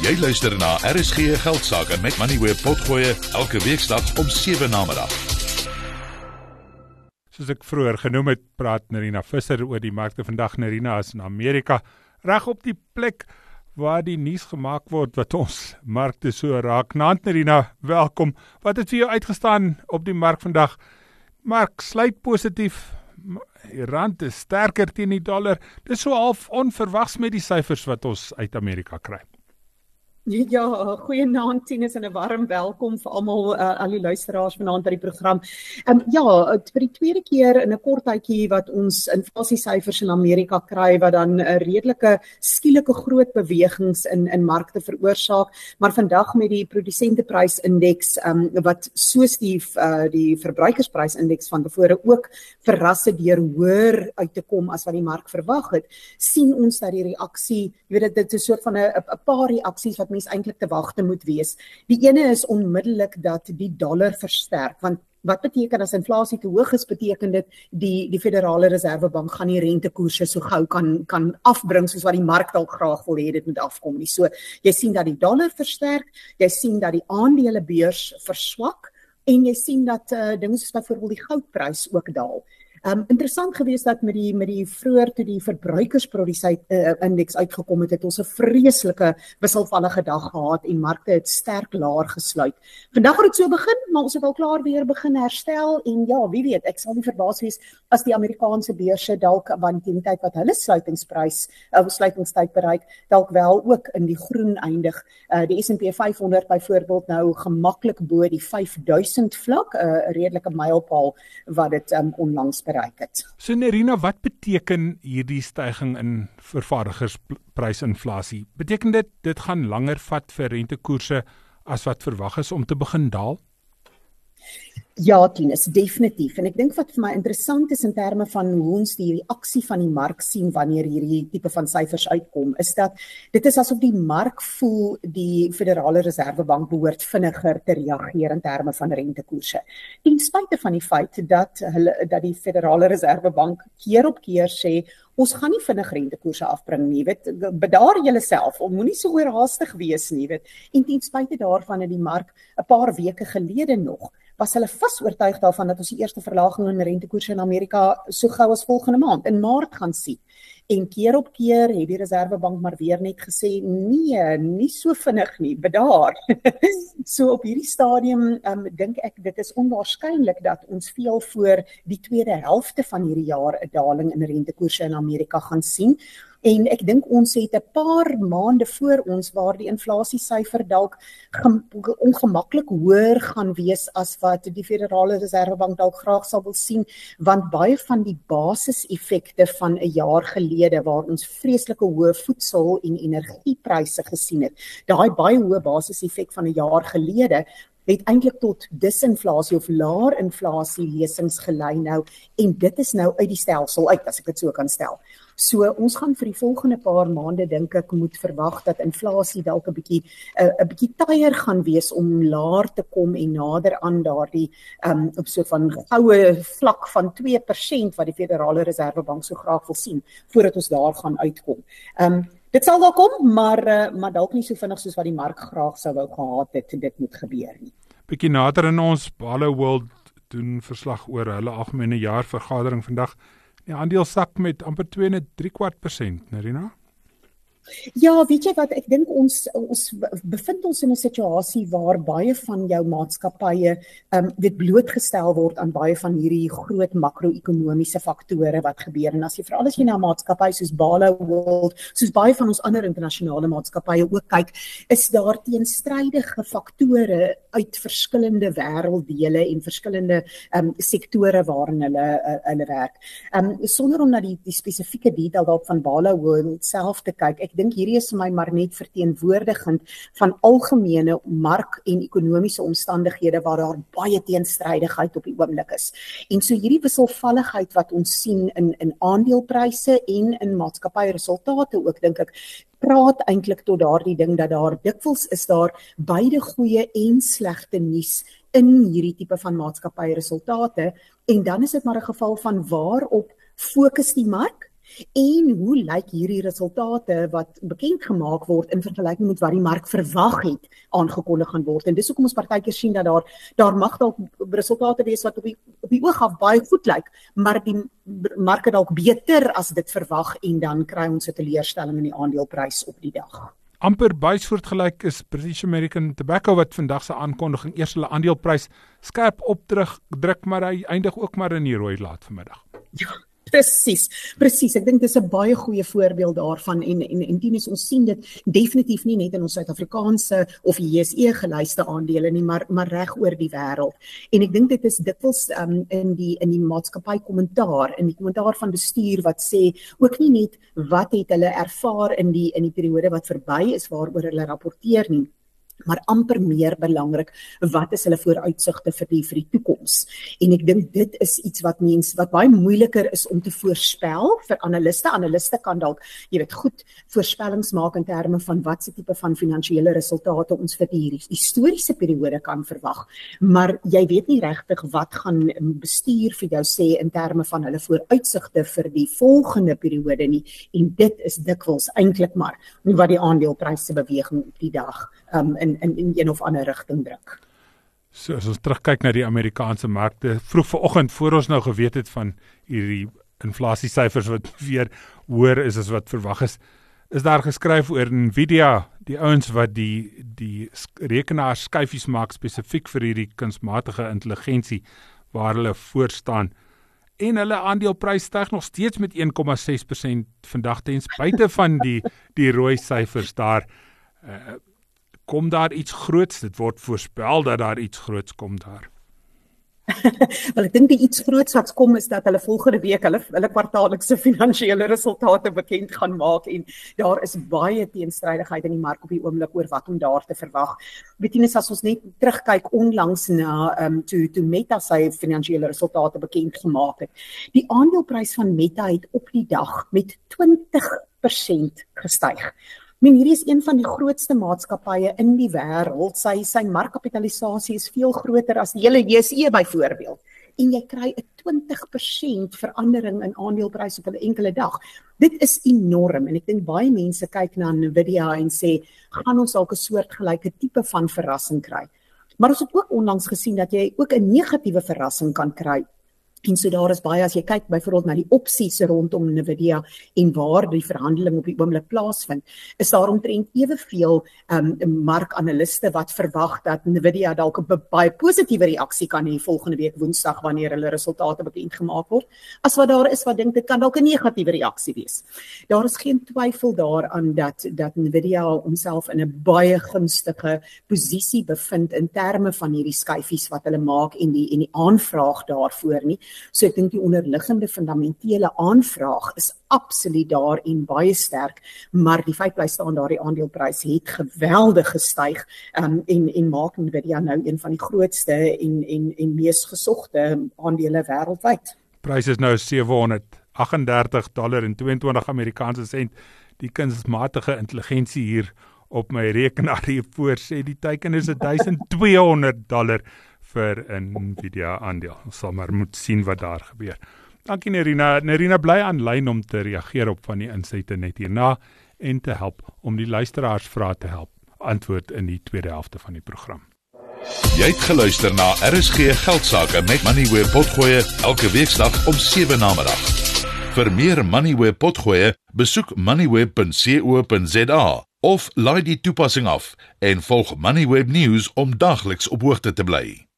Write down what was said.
Jy luister na RSG Geldsaake met Money where potgoe elke weeksdag om 7 na middag. Soos ek vroeër genoem het, praat Nerina Visser oor die markte vandag. Nerina is in Amerika reg op die plek waar die nuus gemaak word wat ons markte so raak. Nant Nerina, welkom. Wat het vir jou uitgestaan op die mark vandag? Mark sluit positief. Die rand is sterker teen die dollar. Dis so half onverwags met die syfers wat ons uit Amerika kry. Ja, goeienaand Tinus en 'n warm welkom vir almal uh, al die luisteraars vanaand by die program. Ehm um, ja, vir die tweede keer in 'n kort tydjie wat ons inflasiesyfers in Amerika kry wat dan 'n redelike skielike groot bewegings in in markte veroorsaak, maar vandag met die produsenteprysindeks ehm um, wat soos die uh, die verbruikersprysindeks van tevore ook verrasse deur hoër uit te kom as wat die mark verwag het, sien ons dat die reaksie, jy weet dit is 'n soort van 'n 'n paar reaksies wat mens eintlik te wagte moet wees. Die ene is onmiddellik dat die dollar versterk want wat beteken as inflasie te hoog is beteken dit die die Federale Reservebank gaan die rentekoerse so gou kan kan afbring soos wat die mark dalk graag wil hê dit moet afkom nie. So jy sien dat die dollar versterk, jy sien dat die aandelebeurs verswak en jy sien dat uh, dinge soos byvoorbeeld die goudprys ook daal. Um interessant geweest dat met die met die vroeër toe die verbruikersproduksie uh, indeks uitgekom het, het ons 'n vreeslike wisselvallige dag gehad en markte het sterk laer gesluit. Vandag het dit so begin, maar ons het al klaar weer begin herstel en ja, wie weet, ek sal nie verbaas wees as die Amerikaanse beurse dalk teen die tyd wat hulle sluitingsprys uh, sluitingstyd bereik, dalk wel ook in die groen eindig. Uh, die S&P 500 byvoorbeeld nou gemaklik bo die 5000 vlak, 'n uh, redelike mylpaal wat dit um, onlangs bereik het. So Nerina, wat beteken hierdie stygings in vervaardigersprysinflasie? Beteken dit dit gaan langer vat vir rentekoerse as wat verwag is om te begin daal? Ja, Tinus, definitief. En ek dink wat vir my interessant is in terme van hoe ons die reaksie van die mark sien wanneer hierdie tipe van syfers uitkom, is dat dit is asof die mark voel die Federale Reservebank behoort vinniger te reageer in terme van rentekoerse. Ten spyte van die feit dat hulle dat die Federale Reservebank keer op keer sê ons gaan nie vinnig rentekoerse afbring nie, weet bedaar om moenie so oorhaastig wees nie, weet. En ten spyte daarvan het die mark 'n paar weke gelede nog was hulle vas oortuig daarvan dat ons die eerste verlaging in rentekoerse in Amerika so gou as volgende maand in Maart gaan sien. En keer op keer het die Reservebank maar weer net gesê nee, nie so vinnig nie, bedaar. so op hierdie stadium um, dink ek dit is onwaarskynlik dat ons veel voor die tweede helfte van hierdie jaar 'n daling in rentekoerse in Amerika gaan sien en ek dink ons het 'n paar maande voor ons waar die inflasiesyfer dalk ongemaklik hoër gaan wees as wat die Federale Reservebank dalk graag sou wil sien want baie van die basiseffekte van 'n jaar gelede waar ons vreeslike hoë voedsel en energiepryse gesien het daai baie hoë basiseffek van 'n jaar gelede het eintlik tot disinflasie of laer inflasie lesings gelei nou en dit is nou uit die stelsel uit as ek dit so kan stel. So ons gaan vir die volgende paar maande dink ek moet verwag dat inflasie dalk 'n bietjie 'n uh, bietjie tyer gaan wees om laer te kom en nader aan daardie um op so van goue vlak van 2% wat die Federale Reservebank so graag wil sien voordat ons daar gaan uitkom. Um dit sal daar kom, maar uh, maar dalk nie so vinnig soos wat die mark graag sou wou gehad het dit moet gebeur nie. Bietjie nader in ons Hello World doen verslag oor hulle algemene jaarvergadering vandag. Die aandeel sak met amper 2 en 3 kwart persent, Nerina. Ja, weet jy wat ek dink ons ons bevind ons in 'n situasie waar baie van jou maatskappye ehm um, weet blootgestel word aan baie van hierdie groot makro-ekonomiese faktore wat gebeur en as jy veral as jy na maatskappye soos Balo World, soos baie van ons ander internasionale maatskappye ook kyk, is daar teenstrydige faktore uit verskillende wêrelddele en verskillende ehm um, sektore waarin hulle uh, hulle werk. Ehm um, sonder om na die die spesifieke detail daarop van Balo World self te kyk, ek dink hierdie is vir my maar net verteenwoordigend van algemene mark en ekonomiese omstandighede waar daar baie teenstrydigheid op die oomblik is. En so hierdie wisselvalligheid wat ons sien in in aandelepryse en in maatskappyresultate ook dink ek praat eintlik tot daardie ding dat daar dikwels is daar beide goeie en slegte nuus in hierdie tipe van maatskappyresultate en dan is dit maar 'n geval van waarop fokus die mark En hoe lyk hierdie resultate wat bekend gemaak word in vergelyking met wat die mark verwag het aangekondig gaan word? En dis hoekom ons partykeer sien dat daar daar mag dalk resultate wees wat op die op die oog af baie goed lyk, maar die mark dalk beter as dit verwag en dan kry ons 'n teleurstelling in die aandeleprys op die dag amper baie soortgelyk is British American Tobacco wat vandag se aankondiging eers hulle aandeleprys skerp opdruk druk maar hy eindig ook maar in die rooi laat vanmiddag. Ja, Presies. Presies. Ek dink dis 'n baie goeie voorbeeld daarvan en en en dien ons sien dit definitief nie net in ons Suid-Afrikaanse of JSE gelyste aandele nie, maar maar reg oor die wêreld. En ek dink dit is dikwels um, in die in die maatskappy kommentaar, in die kommentaar van bestuur wat sê ook nie net wat het hulle ervaar in die in die periode wat verby is waaroor hulle rapporteer nie maar amper meer belangrik wat is hulle vooruitsigte vir die vir die toekoms? En ek dink dit is iets wat mense wat baie moeiliker is om te voorspel vir analiste. Analiste kan dalk jy weet goed voorspellings maak in terme van wat se tipe van finansiële resultate ons vir hierdie historiese periode kan verwag. Maar jy weet nie regtig wat gaan bestuur vir jou sê in terme van hulle vooruitsigte vir die volgende periode nie. En dit is dikwels eintlik maar wat die aandelepryse beweging op die dag um, in in in een of ander rigting druk. So as ons terugkyk na die Amerikaanse markte, vroeg vanoggend voor ons nou geweet het van hierdie inflasiesyfers wat weer hoër is as wat verwag is, is daar geskryf oor Nvidia, die ouens wat die die rekenaar skyfies maak spesifiek vir hierdie kunsmatige intelligensie waar hulle voor staan en hulle aandeleprys styg nog steeds met 1,6% vandag ten spyte van die die rooi syfers daar. Uh, kom daar iets groots dit word voorspel dat daar iets groots kom daar Wel ek dink die iets groots wat kom is dat hulle volgende week hulle hulle kwartaallikse finansiële resultate bekend gaan maak en daar is baie teenstrydigheid in die mark op die oomblik oor wat om daar te verwag. Betienis as ons net terugkyk onlangs na ehm um, toe toe Meta sy finansiële resultate bekend gemaak het. Die aandeleprys van Meta het op die dag met 20% gestyg. Men hierdie is een van die grootste maatskappye in die wêreld. Sy sy markkapitalisasie is veel groter as die hele JSE byvoorbeeld. En jy kry 'n 20% verandering in aandelepryse op 'n enkele dag. Dit is enorm en ek dink baie mense kyk na Nvidia en sê, "Gaan ons dalk 'n soortgelyke tipe van verrassing kry?" Maar ons het ook onlangs gesien dat jy ook 'n negatiewe verrassing kan kry En so daar is baie as jy kyk byvoorbeeld na die opsies rondom Nvidia en waar die verhandeling op die oomblik plaasvind, is daar omtrent eweveel ehm um, markanaliste wat verwag dat Nvidia dalk 'n baie positiewe reaksie kan hê volgende week Woensdag wanneer hulle resultate bekend gemaak word, as wat daar is wat dink dit kan dalk 'n negatiewe reaksie wees. Daar is geen twyfel daaraan dat dat Nvidia homself in 'n baie gunstige posisie bevind in terme van hierdie skyfies wat hulle maak en die en die aanvraag daarvoor nie. So ek dink die onderliggende fundamentele aanvraag is absoluut daar en baie sterk, maar die feit bly staan daardie aandeleprys het geweldig gestyg um, en en maak Nvidia nou een van die grootste en en en mees gesogte aandele wêreldwyd. Prys is nou 738 dollar en 22 Amerikaanse sent. Die kunsmatige intelligensie hier op my rekenaar hier voor sê die teiken is 1200 dollar vir 'n Nvidia aandeel. Ons sal maar moet sien wat daar gebeur. Dankie Nerina. Nerina bly aanlyn om te reageer op van die insette net hierna en te help om die luisteraars vrae te help antwoord in die tweede helfte van die program. Jy het geluister na RSG Geldsaake met Money where potgoe elke weeksdag om 7 na middag. Vir meer Money where potgoe, besoek moneyweb.co.za of laai die toepassing af en volg Moneyweb News om dagliks op hoogte te bly.